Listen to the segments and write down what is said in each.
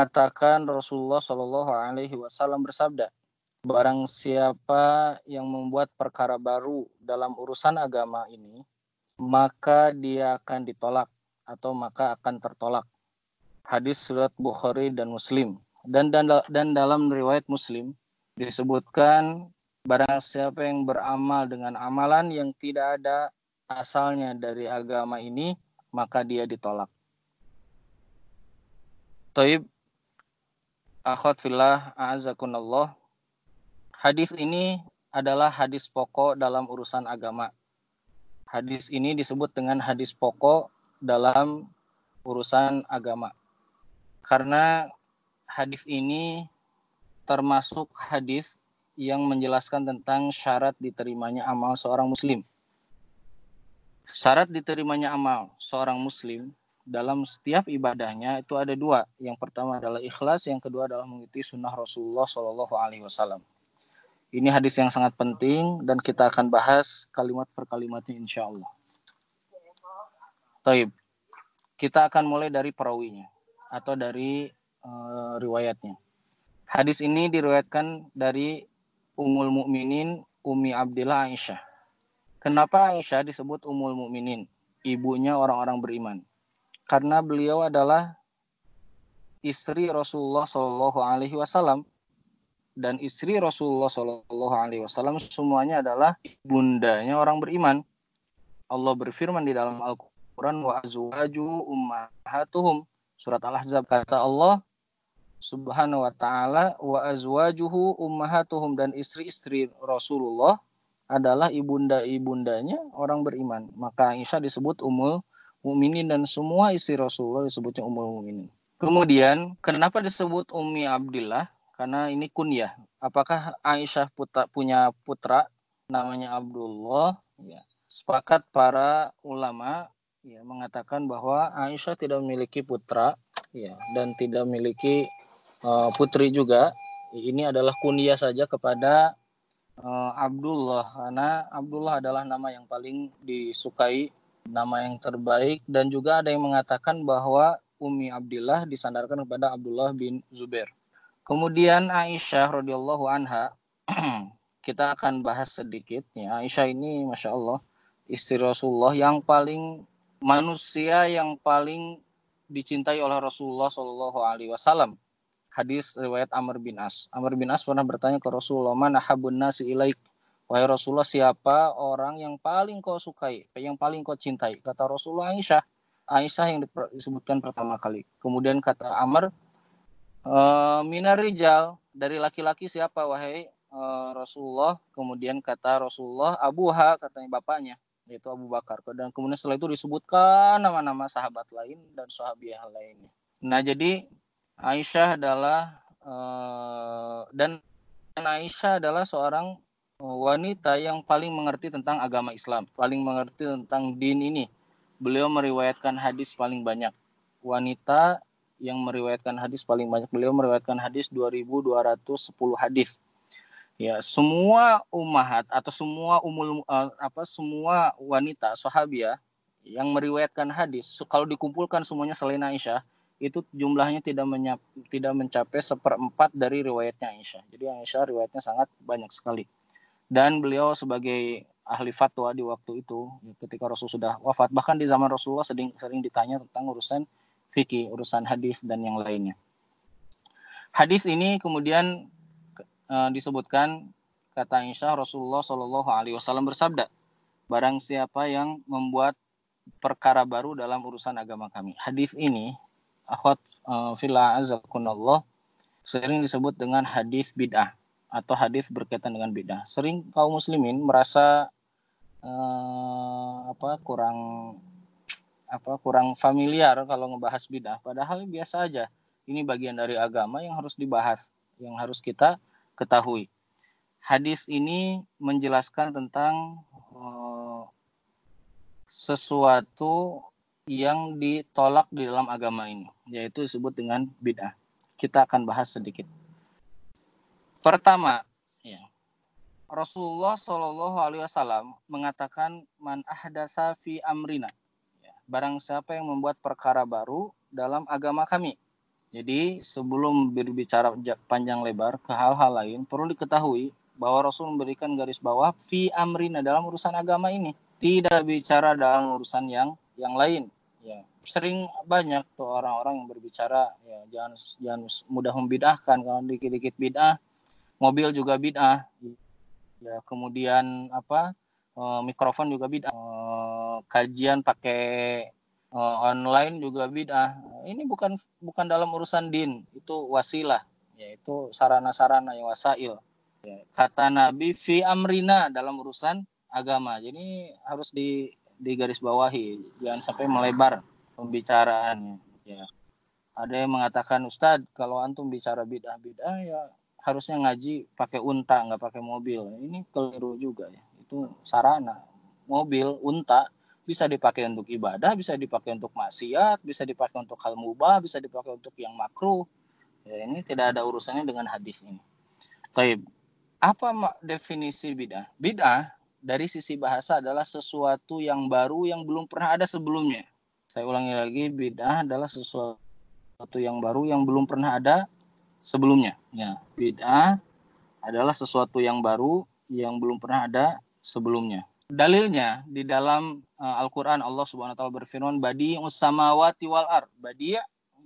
Mengatakan Rasulullah Shallallahu Alaihi Wasallam bersabda, Barang siapa yang membuat perkara baru dalam urusan agama ini, maka dia akan ditolak atau maka akan tertolak. Hadis surat Bukhari dan Muslim. Dan, dan, dan dalam riwayat Muslim disebutkan barang siapa yang beramal dengan amalan yang tidak ada asalnya dari agama ini, maka dia ditolak. Taib akhwat fillah a'azakunallah. Hadis ini adalah hadis pokok dalam urusan agama. Hadis ini disebut dengan hadis pokok dalam urusan agama. Karena hadis ini termasuk hadis yang menjelaskan tentang syarat diterimanya amal seorang muslim. Syarat diterimanya amal seorang muslim dalam setiap ibadahnya itu ada dua. Yang pertama adalah ikhlas, yang kedua adalah mengikuti sunnah Rasulullah Shallallahu Alaihi Wasallam. Ini hadis yang sangat penting dan kita akan bahas kalimat per kalimatnya insya Allah. Taib. Kita akan mulai dari perawinya atau dari uh, riwayatnya. Hadis ini diriwayatkan dari Ummul Mukminin Umi Abdillah Aisyah. Kenapa Aisyah disebut Ummul Mukminin? Ibunya orang-orang beriman karena beliau adalah istri Rasulullah Shallallahu Alaihi Wasallam dan istri Rasulullah Shallallahu Alaihi Wasallam semuanya adalah bundanya orang beriman. Allah berfirman di dalam Al-Quran wa azwaju ummahatuhum surat Al-Ahzab kata Allah Subhanahu wa taala wa azwajuhu ummahatuhum dan istri-istri Rasulullah adalah ibunda-ibundanya orang beriman. Maka Aisyah disebut umul mukminin dan semua istri Rasulullah disebutnya Ummul Mukminin. Kemudian kenapa disebut Ummi Abdillah? Karena ini kunyah. Apakah Aisyah putra, punya putra namanya Abdullah? Ya. Sepakat para ulama ya mengatakan bahwa Aisyah tidak memiliki putra ya dan tidak memiliki uh, putri juga. Ini adalah kunyah saja kepada uh, Abdullah karena Abdullah adalah nama yang paling disukai nama yang terbaik dan juga ada yang mengatakan bahwa Umi Abdillah disandarkan kepada Abdullah bin Zubair. Kemudian Aisyah radhiyallahu anha kita akan bahas sedikit ya. Aisyah ini masya Allah istri Rasulullah yang paling manusia yang paling dicintai oleh Rasulullah Shallallahu Alaihi Wasallam. Hadis riwayat Amr bin As. Amr bin As pernah bertanya ke Rasulullah, "Mana habun nasi ilaik?" Wahai Rasulullah, siapa orang yang paling kau sukai, yang paling kau cintai? Kata Rasulullah Aisyah. Aisyah yang disebutkan pertama kali. Kemudian kata Amr, e, minar rijal, dari laki-laki siapa wahai e, Rasulullah? Kemudian kata Rasulullah, Abuha, katanya bapaknya, yaitu Abu Bakar. Dan kemudian setelah itu disebutkan nama-nama sahabat lain dan sahabiah lainnya. Nah, jadi Aisyah adalah e, dan Aisyah adalah seorang wanita yang paling mengerti tentang agama Islam, paling mengerti tentang din ini. Beliau meriwayatkan hadis paling banyak. Wanita yang meriwayatkan hadis paling banyak. Beliau meriwayatkan hadis 2210 hadis. Ya, semua umahat atau semua umul uh, apa semua wanita sahabiah yang meriwayatkan hadis kalau dikumpulkan semuanya selain Aisyah itu jumlahnya tidak menyap, tidak mencapai seperempat dari riwayatnya Aisyah. Jadi Aisyah riwayatnya sangat banyak sekali dan beliau sebagai ahli fatwa di waktu itu ketika Rasul sudah wafat bahkan di zaman Rasulullah sering sering ditanya tentang urusan fikih, urusan hadis dan yang lainnya. Hadis ini kemudian e, disebutkan kata Aisyah Rasulullah Shallallahu Alaihi Wasallam bersabda, barang siapa yang membuat perkara baru dalam urusan agama kami. Hadis ini akhwat e, fillah azakunallah sering disebut dengan hadis bid'ah atau hadis berkaitan dengan bid'ah. Sering kaum muslimin merasa uh, apa kurang apa kurang familiar kalau ngebahas bid'ah. Padahal biasa aja. Ini bagian dari agama yang harus dibahas, yang harus kita ketahui. Hadis ini menjelaskan tentang uh, sesuatu yang ditolak di dalam agama ini, yaitu disebut dengan bid'ah. Kita akan bahas sedikit. Pertama, ya, Rasulullah Shallallahu Alaihi Wasallam mengatakan man ahdasa fi amrina. Ya, barang siapa yang membuat perkara baru dalam agama kami. Jadi sebelum berbicara panjang lebar ke hal-hal lain, perlu diketahui bahwa Rasul memberikan garis bawah fi amrina dalam urusan agama ini. Tidak bicara dalam urusan yang yang lain. Ya, sering banyak tuh orang-orang yang berbicara ya jangan jangan mudah membidahkan kalau dikit-dikit bid'ah, mobil juga bid'ah. Ya, kemudian apa? E, mikrofon juga bid'ah. E, kajian pakai uh, online juga bid'ah. Ini bukan bukan dalam urusan din, itu wasilah, yaitu sarana-sarana yang wasail. Ya, kata Nabi fi amrina dalam urusan agama. Jadi harus di di garis bawahi, jangan sampai melebar pembicaraannya. Ya. Ada yang mengatakan Ustadz, kalau antum bicara bid'ah bid'ah ya harusnya ngaji pakai unta nggak pakai mobil. Ini keliru juga ya. Itu sarana mobil unta bisa dipakai untuk ibadah, bisa dipakai untuk maksiat, bisa dipakai untuk hal mubah, bisa dipakai untuk yang makruh. Ya, ini tidak ada urusannya dengan hadis ini. Taib. Apa definisi bid'ah? Bid'ah dari sisi bahasa adalah sesuatu yang baru yang belum pernah ada sebelumnya. Saya ulangi lagi, bid'ah adalah sesuatu yang baru yang belum pernah ada sebelumnya. Ya, bid'ah adalah sesuatu yang baru yang belum pernah ada sebelumnya. Dalilnya di dalam uh, Al-Qur'an Allah Subhanahu wa taala berfirman badi samawati wal ar. Badi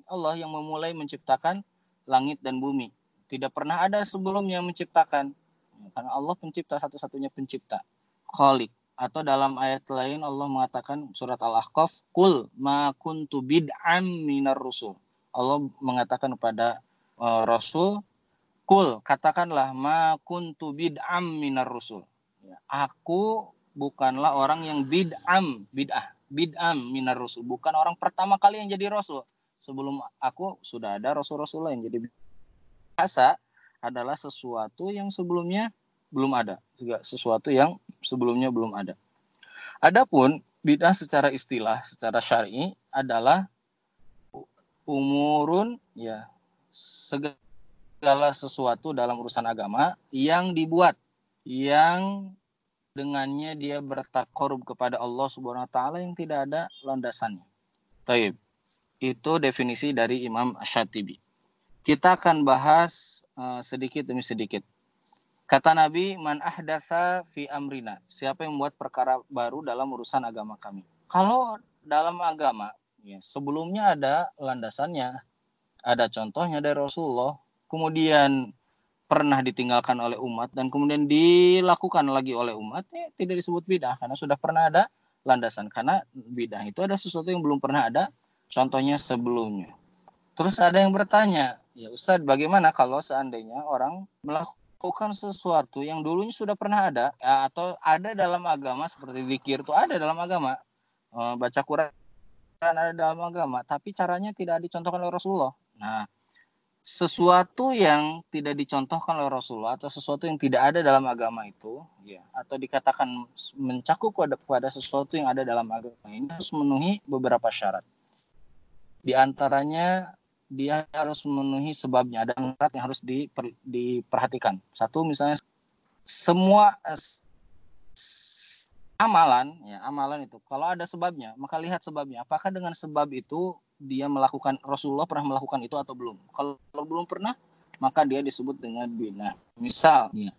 Allah yang memulai menciptakan langit dan bumi. Tidak pernah ada sebelumnya menciptakan. Karena Allah pencipta satu-satunya pencipta. Khalik. Atau dalam ayat lain Allah mengatakan surat Al-Ahqaf, "Kul ma kuntu bid'am minar rusul." Allah mengatakan kepada uh, Rasul, "Kul, katakanlah ma kuntu bid'am minar rusul." Ya, aku bukanlah orang yang bid'am, bid'ah, bid'am minar rasul, bukan orang pertama kali yang jadi rasul. Sebelum aku sudah ada rasul-rasul lain. Jadi bahasa adalah sesuatu yang sebelumnya belum ada, juga sesuatu yang sebelumnya belum ada. Adapun bid'ah secara istilah, secara syar'i adalah umurun ya segala sesuatu dalam urusan agama yang dibuat yang dengannya dia bertakorup kepada Allah Subhanahu wa taala yang tidak ada landasannya. Taib. Itu definisi dari Imam Syatibi. Kita akan bahas uh, sedikit demi sedikit. Kata Nabi, "Man ahdasa fi amrina." Siapa yang membuat perkara baru dalam urusan agama kami. Kalau dalam agama, ya, sebelumnya ada landasannya, ada contohnya dari Rasulullah. Kemudian pernah ditinggalkan oleh umat dan kemudian dilakukan lagi oleh umat ya tidak disebut bidah karena sudah pernah ada landasan karena bidah itu ada sesuatu yang belum pernah ada contohnya sebelumnya. Terus ada yang bertanya, ya Ustadz bagaimana kalau seandainya orang melakukan sesuatu yang dulunya sudah pernah ada ya, atau ada dalam agama seperti zikir itu ada dalam agama e, baca Quran ada dalam agama tapi caranya tidak dicontohkan oleh Rasulullah. Nah sesuatu yang tidak dicontohkan oleh Rasulullah atau sesuatu yang tidak ada dalam agama itu, ya, atau dikatakan mencakup pada, pada sesuatu yang ada dalam agama ini harus memenuhi beberapa syarat. Di antaranya dia harus memenuhi sebabnya, ada syarat yang harus diper, diperhatikan. Satu misalnya semua amalan, ya amalan itu kalau ada sebabnya, maka lihat sebabnya. Apakah dengan sebab itu dia melakukan Rasulullah pernah melakukan itu atau belum. Kalau belum pernah, maka dia disebut dengan bina. Misal, ya,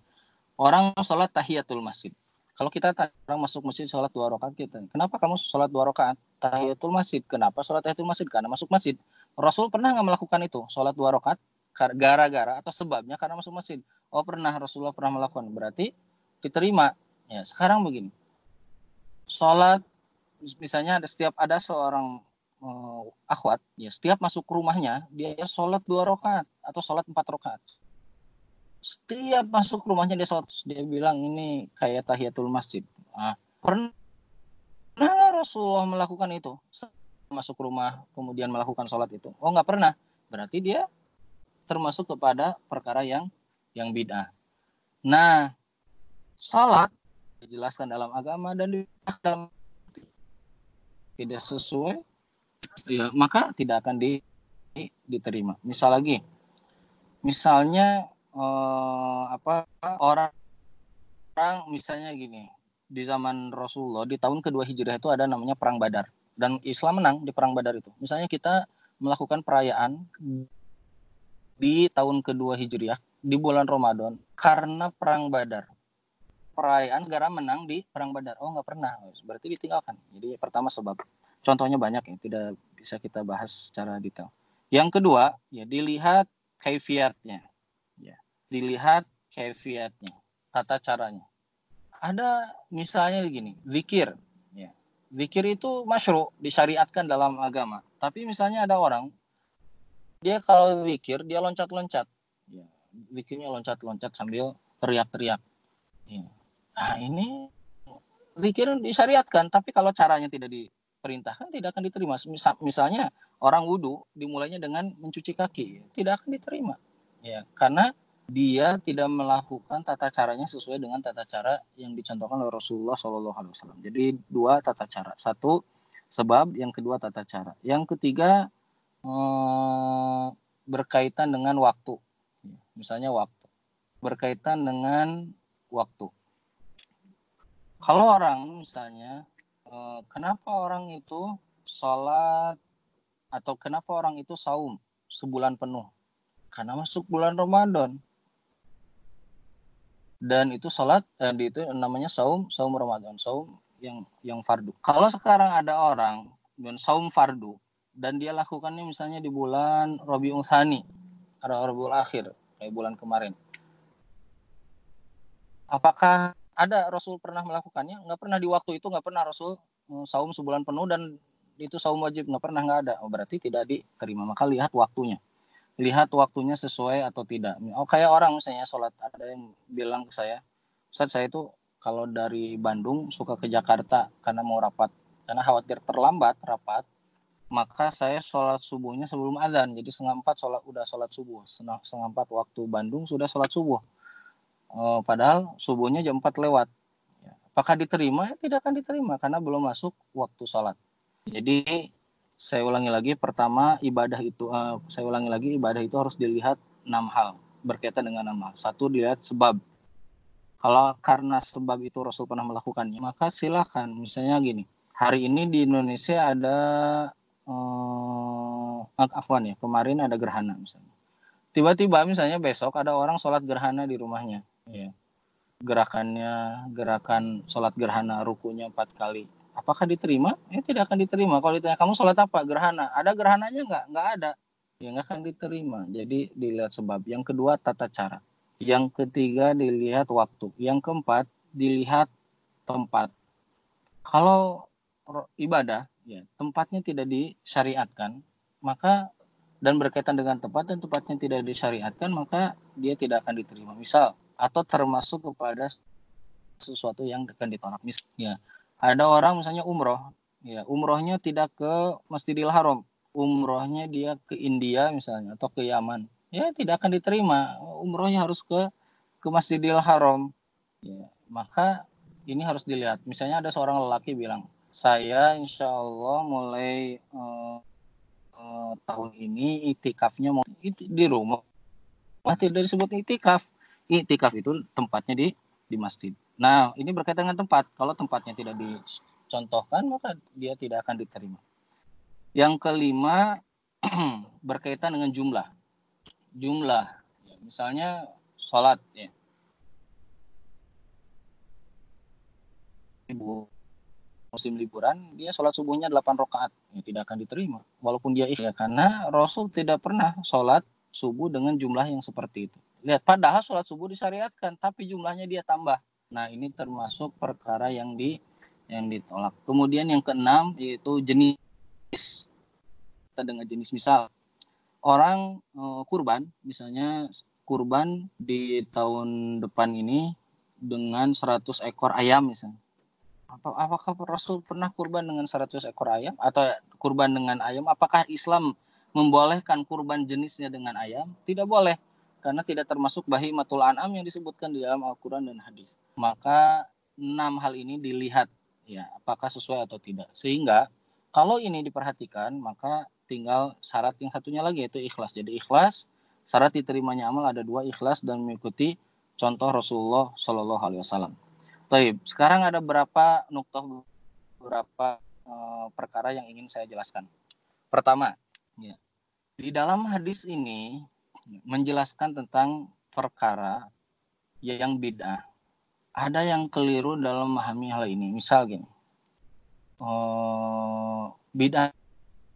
orang sholat tahiyatul masjid. Kalau kita orang masuk masjid sholat dua rakaat kita, kenapa kamu sholat dua rakaat tahiyatul masjid? Kenapa sholat tahiyatul masjid? Karena masuk masjid. Rasul pernah nggak melakukan itu? Sholat dua rakaat gara-gara atau sebabnya karena masuk masjid. Oh pernah Rasulullah pernah melakukan. Berarti diterima. Ya sekarang begini. Sholat misalnya ada setiap ada seorang uh, akhwat ya setiap masuk rumahnya dia sholat dua rakaat atau sholat empat rakaat. Setiap masuk rumahnya dia sholat dia bilang ini kayak tahiyatul masjid. Nah, pernah Rasulullah melakukan itu? Masuk rumah kemudian melakukan sholat itu. Oh nggak pernah. Berarti dia termasuk kepada perkara yang yang bid'ah. Nah sholat dijelaskan dalam agama dan tidak sesuai ya, maka tidak akan di, diterima. Misal lagi, misalnya eh, apa orang orang misalnya gini di zaman Rasulullah di tahun kedua hijrah itu ada namanya perang Badar dan Islam menang di perang Badar itu. Misalnya kita melakukan perayaan di tahun kedua Hijriah di bulan Ramadan karena perang Badar. Perayaan negara menang di perang Badar. Oh nggak pernah, berarti ditinggalkan. Jadi pertama sebab. Contohnya banyak ya, tidak bisa kita bahas secara detail. Yang kedua, ya dilihat kaifiatnya. Ya, dilihat kaifiatnya, tata caranya. Ada misalnya begini, zikir. Ya. Zikir itu masyru, disyariatkan dalam agama. Tapi misalnya ada orang dia kalau zikir dia loncat-loncat. Ya, zikirnya loncat-loncat sambil teriak-teriak. Ya. Nah, ini zikir disyariatkan, tapi kalau caranya tidak diperintahkan tidak akan diterima. Misalnya orang wudhu dimulainya dengan mencuci kaki, tidak akan diterima. Ya, karena dia tidak melakukan tata caranya sesuai dengan tata cara yang dicontohkan oleh Rasulullah Shallallahu Alaihi Wasallam. Jadi dua tata cara, satu sebab, yang kedua tata cara, yang ketiga eh, berkaitan dengan waktu, misalnya waktu, berkaitan dengan waktu. Kalau orang misalnya, kenapa orang itu sholat atau kenapa orang itu saum sebulan penuh? Karena masuk bulan Ramadan dan itu sholat dan itu namanya saum saum Ramadan saum yang yang fardu. Kalau sekarang ada orang dan saum fardu dan dia lakukannya misalnya di bulan Rabiul Tsani Rabiul Akhir kayak bulan kemarin. Apakah ada Rasul pernah melakukannya? Nggak pernah di waktu itu nggak pernah Rasul eh, saum sebulan penuh dan itu saum wajib nggak pernah nggak ada. Oh, berarti tidak diterima. Maka lihat waktunya lihat waktunya sesuai atau tidak. Oh kayak orang misalnya sholat ada yang bilang ke saya, Ustaz saya itu kalau dari Bandung suka ke Jakarta karena mau rapat, karena khawatir terlambat rapat, maka saya sholat subuhnya sebelum azan. Jadi setengah empat sholat udah sholat subuh, setengah, setengah empat waktu Bandung sudah sholat subuh. Oh, padahal subuhnya jam 4 lewat. Ya, apakah diterima? Ya, tidak akan diterima karena belum masuk waktu sholat. Jadi saya ulangi lagi pertama ibadah itu uh, saya ulangi lagi ibadah itu harus dilihat enam hal berkaitan dengan enam hal satu dilihat sebab kalau karena sebab itu Rasul pernah melakukannya maka silahkan misalnya gini hari ini di Indonesia ada uh, afwan ya kemarin ada gerhana misalnya tiba-tiba misalnya besok ada orang sholat gerhana di rumahnya ya gerakannya gerakan sholat gerhana rukunya empat kali Apakah diterima? Ya tidak akan diterima. Kalau ditanya kamu sholat apa? Gerhana. Ada gerhananya nggak? Nggak ada. Ya nggak akan diterima. Jadi dilihat sebab. Yang kedua tata cara. Yang ketiga dilihat waktu. Yang keempat dilihat tempat. Kalau ibadah, ya tempatnya tidak disyariatkan, maka dan berkaitan dengan tempat dan tempatnya tidak disyariatkan, maka dia tidak akan diterima. Misal atau termasuk kepada sesuatu yang akan ditolak. Misalnya, ada orang misalnya umroh ya umrohnya tidak ke Masjidil Haram umrohnya dia ke India misalnya atau ke Yaman ya tidak akan diterima umrohnya harus ke ke Masjidil Haram ya maka ini harus dilihat misalnya ada seorang lelaki bilang saya insya Allah mulai uh, uh, tahun ini itikafnya mau di rumah tidak disebut itikaf itikaf itu tempatnya di di masjid Nah, ini berkaitan dengan tempat. Kalau tempatnya tidak dicontohkan, maka dia tidak akan diterima. Yang kelima, berkaitan dengan jumlah. Jumlah, ya, misalnya sholat, ya. musim liburan, dia sholat subuhnya 8 rakaat, ya, tidak akan diterima. Walaupun dia ya, karena Rasul tidak pernah sholat subuh dengan jumlah yang seperti itu. Lihat, padahal sholat subuh disyariatkan, tapi jumlahnya dia tambah. Nah, ini termasuk perkara yang di yang ditolak. Kemudian yang keenam yaitu jenis kita dengan jenis misal orang e, kurban misalnya kurban di tahun depan ini dengan 100 ekor ayam misalnya. Apa, apakah Rasul pernah kurban dengan 100 ekor ayam atau kurban dengan ayam? Apakah Islam membolehkan kurban jenisnya dengan ayam? Tidak boleh karena tidak termasuk bahimatul an'am yang disebutkan di dalam Al-Qur'an dan hadis. Maka enam hal ini dilihat ya apakah sesuai atau tidak. Sehingga kalau ini diperhatikan maka tinggal syarat yang satunya lagi yaitu ikhlas. Jadi ikhlas syarat diterimanya amal ada dua ikhlas dan mengikuti contoh Rasulullah Shallallahu Alaihi Wasallam. Taib. Sekarang ada berapa nuktoh beberapa uh, perkara yang ingin saya jelaskan. Pertama, ya, Di dalam hadis ini menjelaskan tentang perkara yang bid'ah. Ada yang keliru dalam memahami hal ini. Misal gini, uh, bid'ah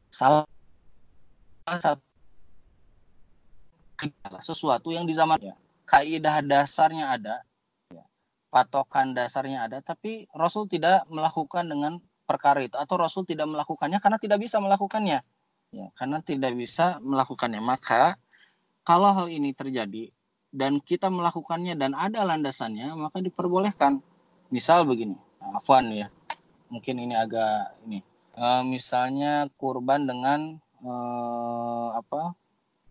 salah satu sesuatu yang di zamannya kaidah dasarnya ada ya, patokan dasarnya ada tapi Rasul tidak melakukan dengan perkara itu atau Rasul tidak melakukannya karena tidak bisa melakukannya ya karena tidak bisa melakukannya maka kalau hal ini terjadi dan kita melakukannya dan ada landasannya maka diperbolehkan. Misal begini afwan ya mungkin ini agak ini. E, misalnya kurban dengan e, apa?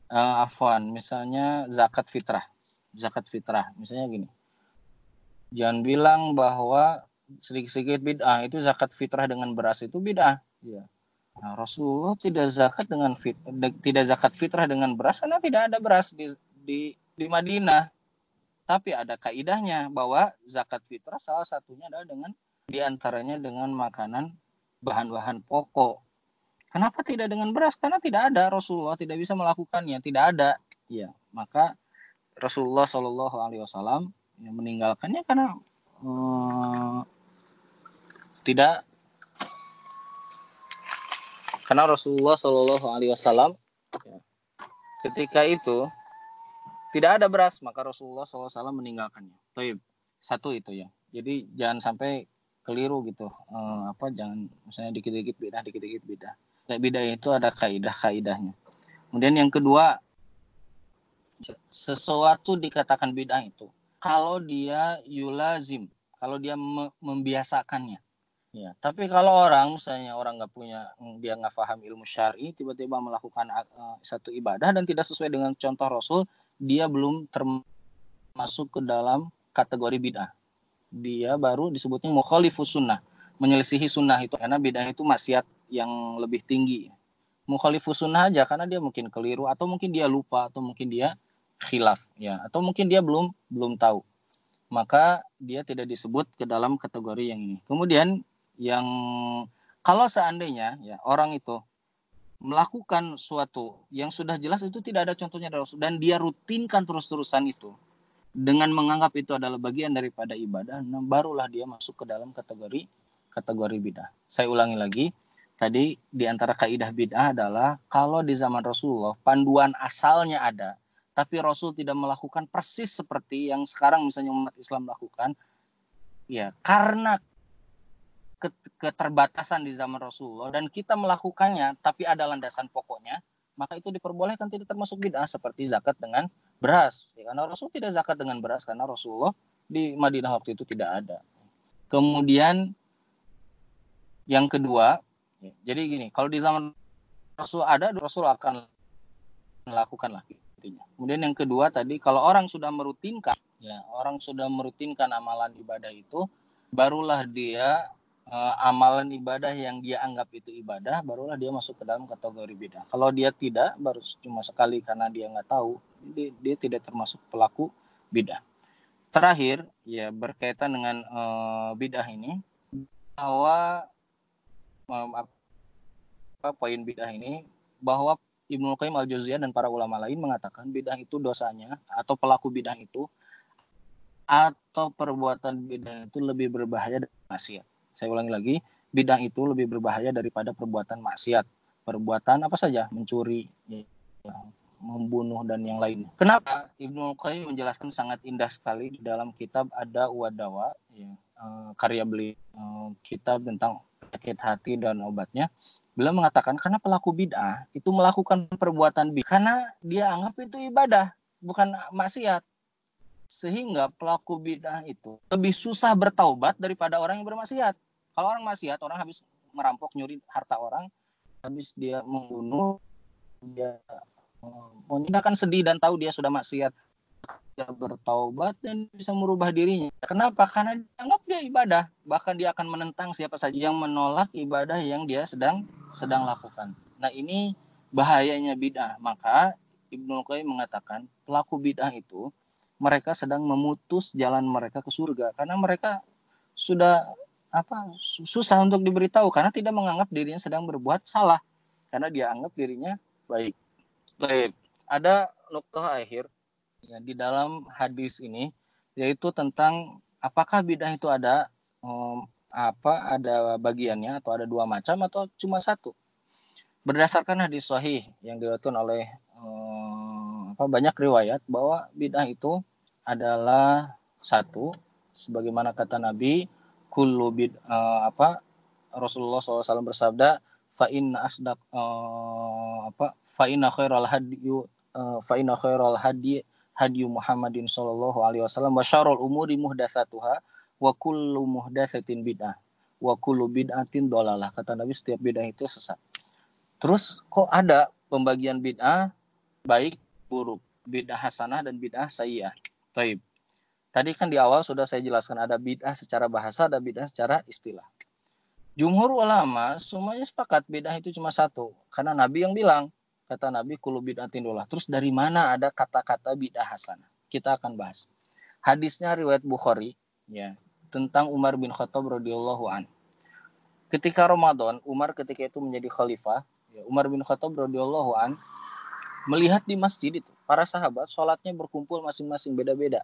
E, afwan misalnya zakat fitrah zakat fitrah. Misalnya gini jangan bilang bahwa sedikit-sedikit bid'ah itu zakat fitrah dengan beras itu bid'ah. Ya Nah, Rasulullah tidak zakat dengan fit, tidak zakat fitrah dengan beras karena tidak ada beras di di di Madinah. Tapi ada kaidahnya bahwa zakat fitrah salah satunya adalah dengan di antaranya dengan makanan bahan-bahan pokok. Kenapa tidak dengan beras? Karena tidak ada Rasulullah tidak bisa melakukannya, tidak ada. Ya, maka Rasulullah Shallallahu Alaihi Wasallam meninggalkannya karena hmm, tidak karena Rasulullah Shallallahu Alaihi Wasallam ya, ketika itu tidak ada beras maka Rasulullah SAW meninggalkannya. Taib. Satu itu ya. Jadi jangan sampai keliru gitu. Eh, apa jangan misalnya dikit-dikit beda, dikit-dikit beda. Kayak beda itu ada kaidah-kaidahnya. Kemudian yang kedua sesuatu dikatakan bid'ah itu kalau dia yulazim, kalau dia membiasakannya Ya, tapi kalau orang misalnya orang nggak punya dia nggak paham ilmu syari, tiba-tiba melakukan uh, satu ibadah dan tidak sesuai dengan contoh Rasul, dia belum termasuk ke dalam kategori bid'ah. Dia baru disebutnya mukhalifus sunnah, menyelisihi sunnah itu karena bid'ah itu maksiat yang lebih tinggi. Mukhalifus sunnah aja karena dia mungkin keliru atau mungkin dia lupa atau mungkin dia khilaf ya atau mungkin dia belum belum tahu maka dia tidak disebut ke dalam kategori yang ini. Kemudian yang kalau seandainya ya orang itu melakukan suatu yang sudah jelas itu tidak ada contohnya dan dia rutinkan terus-terusan itu dengan menganggap itu adalah bagian daripada ibadah, nah barulah dia masuk ke dalam kategori kategori bidah. Saya ulangi lagi, tadi di antara kaidah bidah adalah kalau di zaman Rasulullah panduan asalnya ada, tapi Rasul tidak melakukan persis seperti yang sekarang misalnya umat Islam lakukan, ya karena keterbatasan di zaman Rasulullah dan kita melakukannya tapi ada landasan pokoknya maka itu diperbolehkan tidak termasuk bid'ah seperti zakat dengan beras. Ya, karena Rasul tidak zakat dengan beras karena Rasulullah di Madinah waktu itu tidak ada. Kemudian yang kedua ya, jadi gini kalau di zaman Rasul ada Rasul akan melakukan lagi kemudian yang kedua tadi kalau orang sudah merutinkan ya orang sudah merutinkan amalan ibadah itu barulah dia uh, amalan ibadah yang dia anggap itu ibadah, barulah dia masuk ke dalam kategori bid'ah. Kalau dia tidak, baru cuma sekali karena dia nggak tahu, dia, dia tidak termasuk pelaku bid'ah. Terakhir, ya berkaitan dengan uh, bid'ah ini, bahwa um, apa poin bid'ah ini, bahwa Ibnu Qayyim al-Jauziyah dan para ulama lain mengatakan bid'ah itu dosanya atau pelaku bid'ah itu atau perbuatan bid'ah itu lebih berbahaya dari maksiat saya ulangi lagi, bid'ah itu lebih berbahaya daripada perbuatan maksiat. Perbuatan apa saja, mencuri, ya, membunuh dan yang lain. Kenapa? Ibnu Qayyim menjelaskan sangat indah sekali di dalam kitab ada Wadawa, ya, uh, karya beli uh, kitab tentang penyakit hati dan obatnya. Beliau mengatakan karena pelaku bid'ah itu melakukan perbuatan bid'ah karena dia anggap itu ibadah, bukan maksiat sehingga pelaku bid'ah itu lebih susah bertaubat daripada orang yang bermaksiat. Kalau orang maksiat, orang habis merampok, nyuri harta orang, habis dia membunuh, dia maunya kan sedih dan tahu dia sudah maksiat. Dia bertaubat dan bisa merubah dirinya. Kenapa? Karena dianggap dia ibadah. Bahkan dia akan menentang siapa saja yang menolak ibadah yang dia sedang sedang lakukan. Nah ini bahayanya bid'ah. Maka Ibnu Qayyim mengatakan pelaku bid'ah itu mereka sedang memutus jalan mereka ke surga karena mereka sudah apa susah untuk diberitahu karena tidak menganggap dirinya sedang berbuat salah karena dia anggap dirinya baik. Baik, ada nuktoh akhir ya di dalam hadis ini yaitu tentang apakah bidah itu ada um, apa ada bagiannya atau ada dua macam atau cuma satu. Berdasarkan hadis sahih yang diriwayatkan oleh um, apa banyak riwayat bahwa bidah itu adalah satu sebagaimana kata Nabi kullu bid uh, apa Rasulullah SAW bersabda fa inna asdaq uh, apa fa inna khairal hadyu uh, fa inna khairal hadi hadyu Muhammadin sallallahu alaihi wasallam wa syarrul umuri muhdatsatuha wa kullu muhdatsatin bid'ah wa kullu bid'atin dolalah kata Nabi setiap bid'ah itu sesat. Terus kok ada pembagian bid'ah baik buruk, bid'ah hasanah dan bid'ah sayyah. Taib. Tadi kan di awal sudah saya jelaskan ada bid'ah secara bahasa, ada bid'ah secara istilah. Jumhur ulama semuanya sepakat bid'ah itu cuma satu. Karena Nabi yang bilang, kata Nabi kulu bid'atin dolah. Terus dari mana ada kata-kata bid'ah hasanah? Kita akan bahas. Hadisnya riwayat Bukhari ya tentang Umar bin Khattab radhiyallahu an. Ketika Ramadan, Umar ketika itu menjadi khalifah, ya, Umar bin Khattab radhiyallahu an melihat di masjid itu para sahabat sholatnya berkumpul masing-masing beda-beda.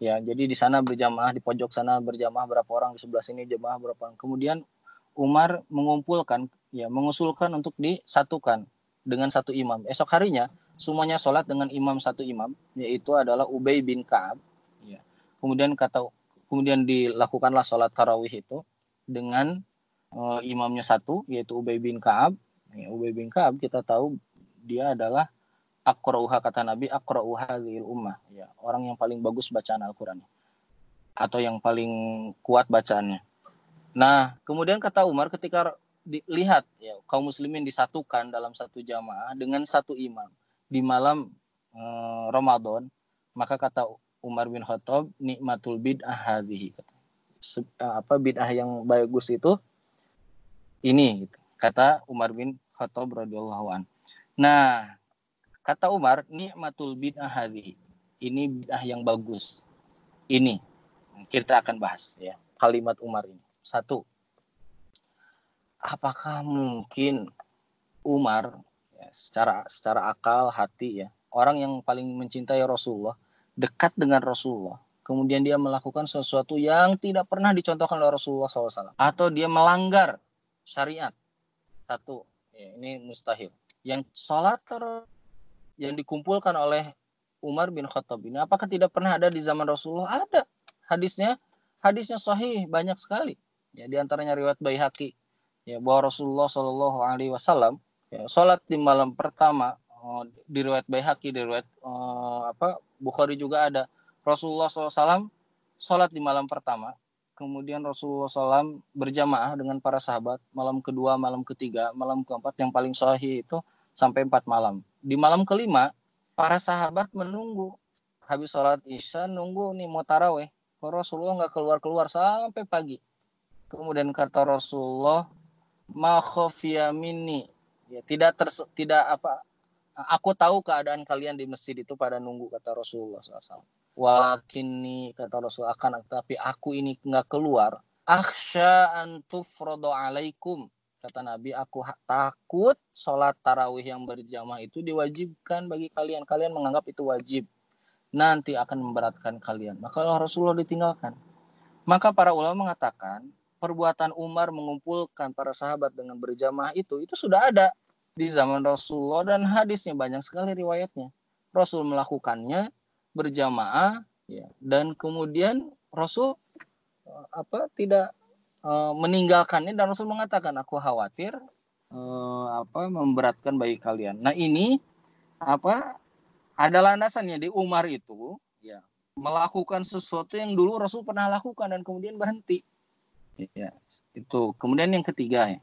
Ya, jadi di sana berjamaah, di pojok sana berjamaah berapa orang, di sebelah sini jamaah berapa orang. Kemudian Umar mengumpulkan, ya, mengusulkan untuk disatukan dengan satu imam. Esok harinya semuanya sholat dengan imam satu imam, yaitu adalah Ubay bin Kaab. Ya. Kemudian kata kemudian dilakukanlah sholat tarawih itu dengan uh, imamnya satu, yaitu Ubay bin Kaab. Ya, Ubay bin Kaab kita tahu dia adalah akrauha kata Nabi akrauha lil ummah ya orang yang paling bagus bacaan Al-Qur'an atau yang paling kuat bacaannya. Nah, kemudian kata Umar ketika dilihat ya kaum muslimin disatukan dalam satu jamaah dengan satu imam di malam eh, Ramadan maka kata Umar bin Khattab nikmatul bid'ah hadhihi eh, apa bid'ah yang bagus itu ini gitu. kata Umar bin Khattab radhiyallahu. Nah, kata Umar nikmatul bid'ah hadhihi. Ini bid'ah yang bagus. Ini kita akan bahas ya kalimat Umar ini. Satu, apakah mungkin Umar ya, secara secara akal hati ya orang yang paling mencintai Rasulullah dekat dengan Rasulullah kemudian dia melakukan sesuatu yang tidak pernah dicontohkan oleh Rasulullah SAW atau dia melanggar syariat satu ya, ini mustahil yang sholat yang dikumpulkan oleh Umar bin Khattab ini. Apakah tidak pernah ada di zaman Rasulullah? Ada. Hadisnya hadisnya sahih banyak sekali. Ya di antaranya riwayat Baihaqi ya bahwa Rasulullah Shallallahu Alaihi Wasallam ya, sholat di malam pertama uh, di riwayat Baihaqi di riwayat uh, apa Bukhari juga ada. Rasulullah SAW sholat di malam pertama kemudian Rasulullah SAW berjamaah dengan para sahabat malam kedua malam ketiga malam keempat yang paling sahih itu sampai empat malam. Di malam kelima para sahabat menunggu. Habis sholat isya nunggu nih mau taraweh. Rasulullah nggak keluar keluar sampai pagi. Kemudian kata Rasulullah ma minni. Ya tidak tidak apa aku tahu keadaan kalian di masjid itu pada nunggu kata Rasulullah SAW. Walakini kata Rasul akan tapi aku ini nggak keluar. Akhsha antufrodo alaikum kata Nabi aku takut sholat tarawih yang berjamaah itu diwajibkan bagi kalian. Kalian menganggap itu wajib. Nanti akan memberatkan kalian. Maka Rasulullah ditinggalkan. Maka para ulama mengatakan perbuatan Umar mengumpulkan para sahabat dengan berjamaah itu itu sudah ada di zaman Rasulullah dan hadisnya. Banyak sekali riwayatnya. Rasul melakukannya berjamaah ya. Dan kemudian Rasul eh, apa tidak uh, meninggalkannya dan Rasul mengatakan aku khawatir uh, apa memberatkan bagi kalian. Nah, ini apa ada landasannya di Umar itu ya melakukan sesuatu yang dulu Rasul pernah lakukan dan kemudian berhenti. Ya, itu. Kemudian yang ketiga ya.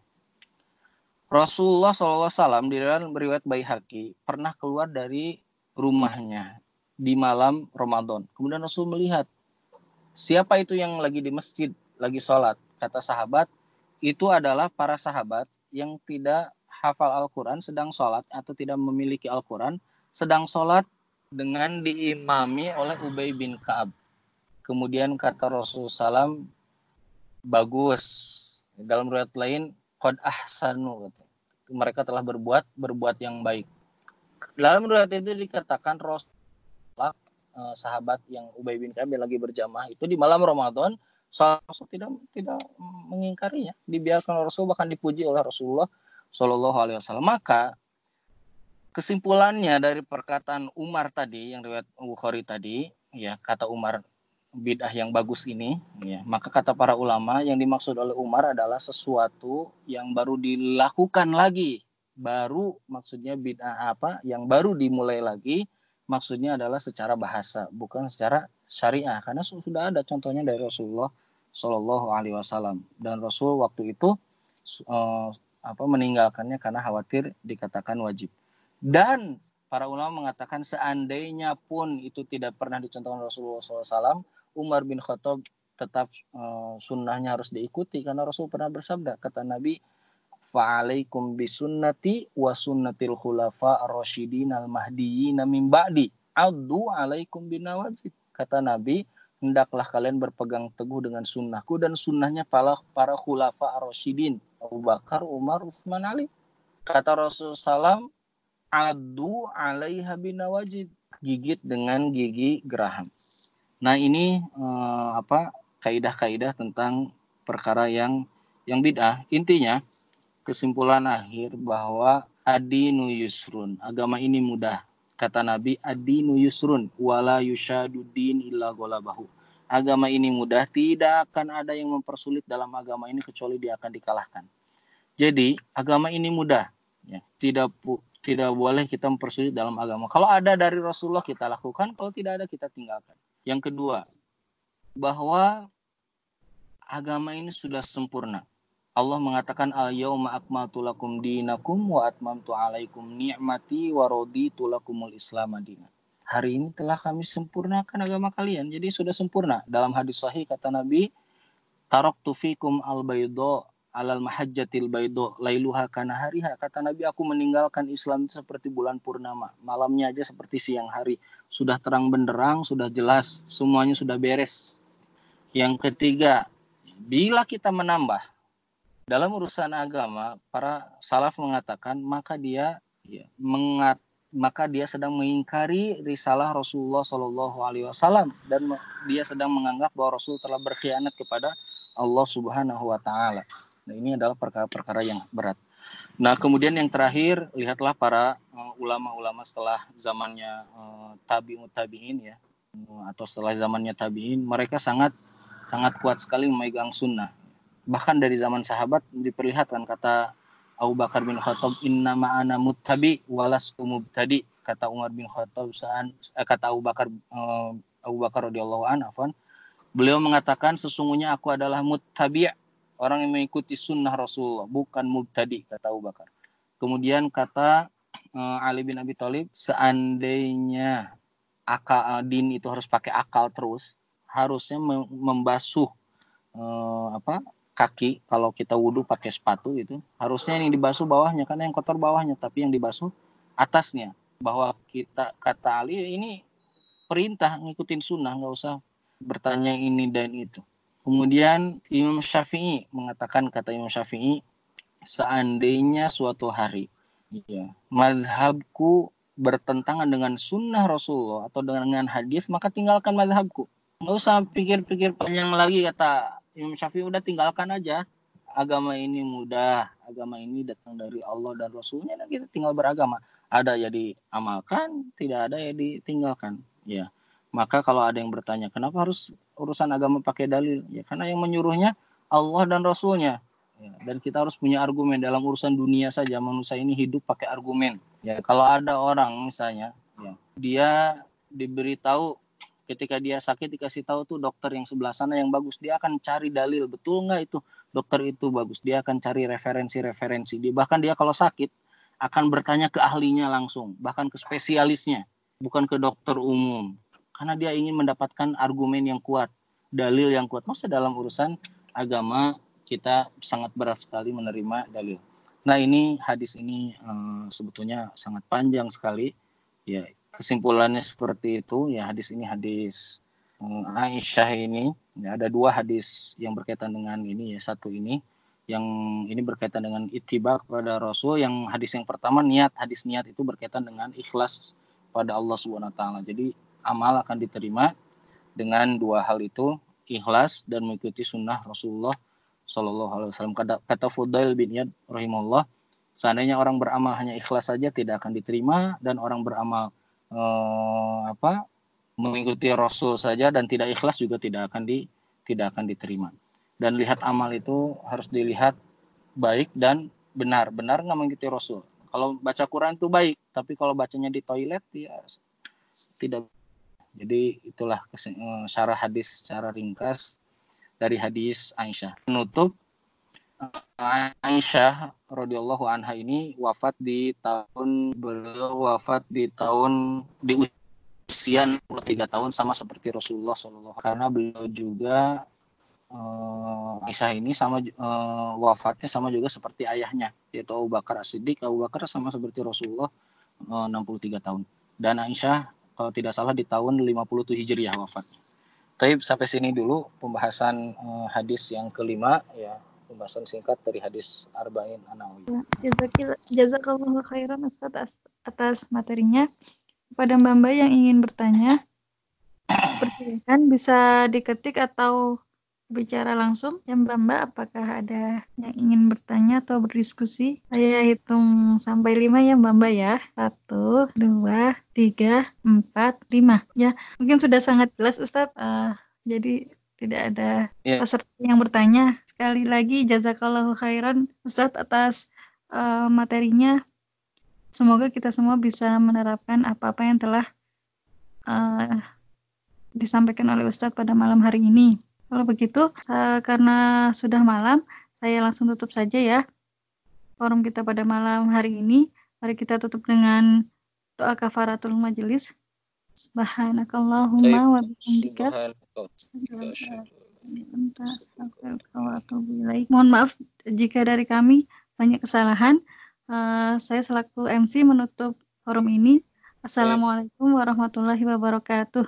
Rasulullah SAW di dalam riwayat Baihaqi pernah keluar dari rumahnya di malam Ramadan. Kemudian Rasul melihat siapa itu yang lagi di masjid, lagi sholat. Kata sahabat, itu adalah para sahabat yang tidak hafal Al-Quran sedang sholat atau tidak memiliki Al-Quran sedang sholat dengan diimami oleh Ubay bin Kaab. Kemudian kata Rasulullah SAW, bagus. Dalam riwayat lain, qad ahsanu. Mereka telah berbuat berbuat yang baik. dalam riwayat itu dikatakan Rasul uh, sahabat yang Ubay bin Ka'ab lagi berjamaah itu di malam Ramadan Rasul tidak tidak mengingkarinya, dibiarkan Rasul bahkan dipuji oleh Rasulullah Shallallahu Alaihi Wasallam. Maka kesimpulannya dari perkataan Umar tadi yang riwayat Bukhari tadi, ya kata Umar bid'ah yang bagus ini, ya maka kata para ulama yang dimaksud oleh Umar adalah sesuatu yang baru dilakukan lagi, baru maksudnya bid'ah apa yang baru dimulai lagi, maksudnya adalah secara bahasa, bukan secara syariah. Karena sudah ada contohnya dari Rasulullah Shallallahu Alaihi Wasallam. Dan Rasul waktu itu uh, apa meninggalkannya karena khawatir dikatakan wajib. Dan para ulama mengatakan seandainya pun itu tidak pernah dicontohkan Rasulullah SAW Umar bin Khattab tetap uh, sunnahnya harus diikuti. Karena Rasul pernah bersabda kata Nabi fa'alaikum bisunnati wa sunnatil khulafa ar-rasyidin al-mahdiyyin min ba'di addu alaikum binawajib Kata Nabi, hendaklah kalian berpegang teguh dengan sunnahku dan sunnahnya para, para khulafa ar-rasyidin. Abu Bakar, Umar, Utsman, Ali. Kata Rasulullah SAW, adu alaiha binawajid. Gigit dengan gigi geraham. Nah ini eh, apa kaidah-kaidah tentang perkara yang yang bid'ah. Intinya kesimpulan akhir bahwa adinu yusrun. Agama ini mudah Kata Nabi, adinu yusrun wala yushaduddin illa golabahu. Agama ini mudah, tidak akan ada yang mempersulit dalam agama ini kecuali dia akan dikalahkan. Jadi, agama ini mudah. Ya, tidak tidak boleh kita mempersulit dalam agama. Kalau ada dari Rasulullah kita lakukan, kalau tidak ada kita tinggalkan. Yang kedua, bahwa agama ini sudah sempurna. Allah mengatakan al yauma akmaltu lakum dinakum wa atmamtu alaikum ni'mati wa raditu lakumul islam. Hari ini telah kami sempurnakan agama kalian. Jadi sudah sempurna. Dalam hadis sahih kata Nabi, taraktu fikum al baydo alal mahajjatil baydo lailuha kana hariha. Kata Nabi, aku meninggalkan Islam seperti bulan purnama. Malamnya aja seperti siang hari. Sudah terang benderang, sudah jelas, semuanya sudah beres. Yang ketiga, bila kita menambah dalam urusan agama para salaf mengatakan maka dia ya, mengat, maka dia sedang mengingkari risalah Rasulullah Shallallahu Alaihi Wasallam dan dia sedang menganggap bahwa Rasul telah berkhianat kepada Allah Subhanahu Wa Taala. Nah ini adalah perkara-perkara yang berat. Nah kemudian yang terakhir lihatlah para uh, ulama-ulama uh, setelah zamannya uh, tabi'ut tabi'in ya uh, atau setelah zamannya tabi'in mereka sangat sangat kuat sekali memegang sunnah bahkan dari zaman sahabat diperlihatkan kata Abu Bakar bin Khattab inna ma'ana muttabi walas mubtadi kata Umar bin Khattab saan eh, kata Abu Bakar uh, Abu Bakar radhiyallahu an afan beliau mengatakan sesungguhnya aku adalah muttabi orang yang mengikuti sunnah Rasulullah bukan mubtadi kata Abu Bakar. Kemudian kata uh, Ali bin Abi Thalib seandainya akal uh, din itu harus pakai akal terus harusnya membasuh uh, apa kaki kalau kita wudhu pakai sepatu itu harusnya yang dibasuh bawahnya karena yang kotor bawahnya tapi yang dibasuh atasnya. Bahwa kita kata Ali ini perintah ngikutin sunnah nggak usah bertanya ini dan itu. Kemudian Imam Syafi'i mengatakan kata Imam Syafi'i seandainya suatu hari ya mazhabku bertentangan dengan sunnah Rasulullah atau dengan hadis maka tinggalkan mazhabku nggak usah pikir-pikir panjang lagi kata Imam Syafi'i udah tinggalkan aja. Agama ini mudah agama ini datang dari Allah dan Rasulnya dan kita tinggal beragama. Ada ya diamalkan tidak ada ya ditinggalkan. Ya. Maka kalau ada yang bertanya kenapa harus urusan agama pakai dalil? Ya karena yang menyuruhnya Allah dan Rasulnya. Ya, dan kita harus punya argumen. Dalam urusan dunia saja manusia ini hidup pakai argumen. Ya kalau ada orang misalnya ya, dia diberitahu ketika dia sakit dikasih tahu tuh dokter yang sebelah sana yang bagus. Dia akan cari dalil. Betul nggak itu? Dokter itu bagus. Dia akan cari referensi-referensi dia. Bahkan dia kalau sakit akan bertanya ke ahlinya langsung. Bahkan ke spesialisnya. Bukan ke dokter umum. Karena dia ingin mendapatkan argumen yang kuat. Dalil yang kuat. Masa dalam urusan agama kita sangat berat sekali menerima dalil. Nah ini hadis ini um, sebetulnya sangat panjang sekali. Ya kesimpulannya seperti itu ya hadis ini hadis um, Aisyah ini ya, ada dua hadis yang berkaitan dengan ini ya satu ini yang ini berkaitan dengan ittiba kepada Rasul yang hadis yang pertama niat hadis niat itu berkaitan dengan ikhlas pada Allah Subhanahu wa taala. Jadi amal akan diterima dengan dua hal itu ikhlas dan mengikuti sunnah Rasulullah Shallallahu Alaihi Wasallam. Kata, kata Fudail bin Iyad rahimahullah, seandainya orang beramal hanya ikhlas saja tidak akan diterima dan orang beramal eh, apa mengikuti Rasul saja dan tidak ikhlas juga tidak akan di tidak akan diterima. Dan lihat amal itu harus dilihat baik dan benar. Benar nggak mengikuti Rasul? Kalau baca Quran itu baik tapi kalau bacanya di toilet ya tidak. Jadi itulah eh, syarah hadis secara ringkas dari hadis Aisyah. Penutup Aisyah radhiyallahu anha ini wafat di tahun beliau wafat di tahun di usia 63 tahun sama seperti Rasulullah SAW karena beliau juga uh, Aisyah ini sama uh, wafatnya sama juga seperti ayahnya yaitu Abu Bakar As-Siddiq. Abu Bakar sama seperti Rasulullah uh, 63 tahun. Dan Aisyah kalau tidak salah di tahun 57 Hijriah wafatnya. Tapi sampai sini dulu pembahasan uh, hadis yang kelima ya pembahasan singkat dari hadis Arba'in Anawi. Ya, jazakallahu khairan atas atas materinya. Kepada Mbak Mbak yang ingin bertanya, persilakan bisa diketik atau bicara langsung? Ya Mbak Mbak apakah ada yang ingin bertanya atau berdiskusi? Saya hitung sampai lima ya Mbak Mbak ya. Satu dua tiga empat lima. Ya mungkin sudah sangat jelas Ustadz. Uh, jadi tidak ada yeah. peserta yang bertanya sekali lagi jazakallahu khairan Ustadz atas uh, materinya semoga kita semua bisa menerapkan apa-apa yang telah uh, disampaikan oleh Ustadz pada malam hari ini kalau begitu, karena sudah malam, saya langsung tutup saja ya forum kita pada malam hari ini. Mari kita tutup dengan doa kafaratul majelis. Subhanakallahumma wa bihamdika. Mohon maaf jika dari kami banyak kesalahan. Uh, saya selaku MC menutup forum ini. Assalamualaikum warahmatullahi wabarakatuh.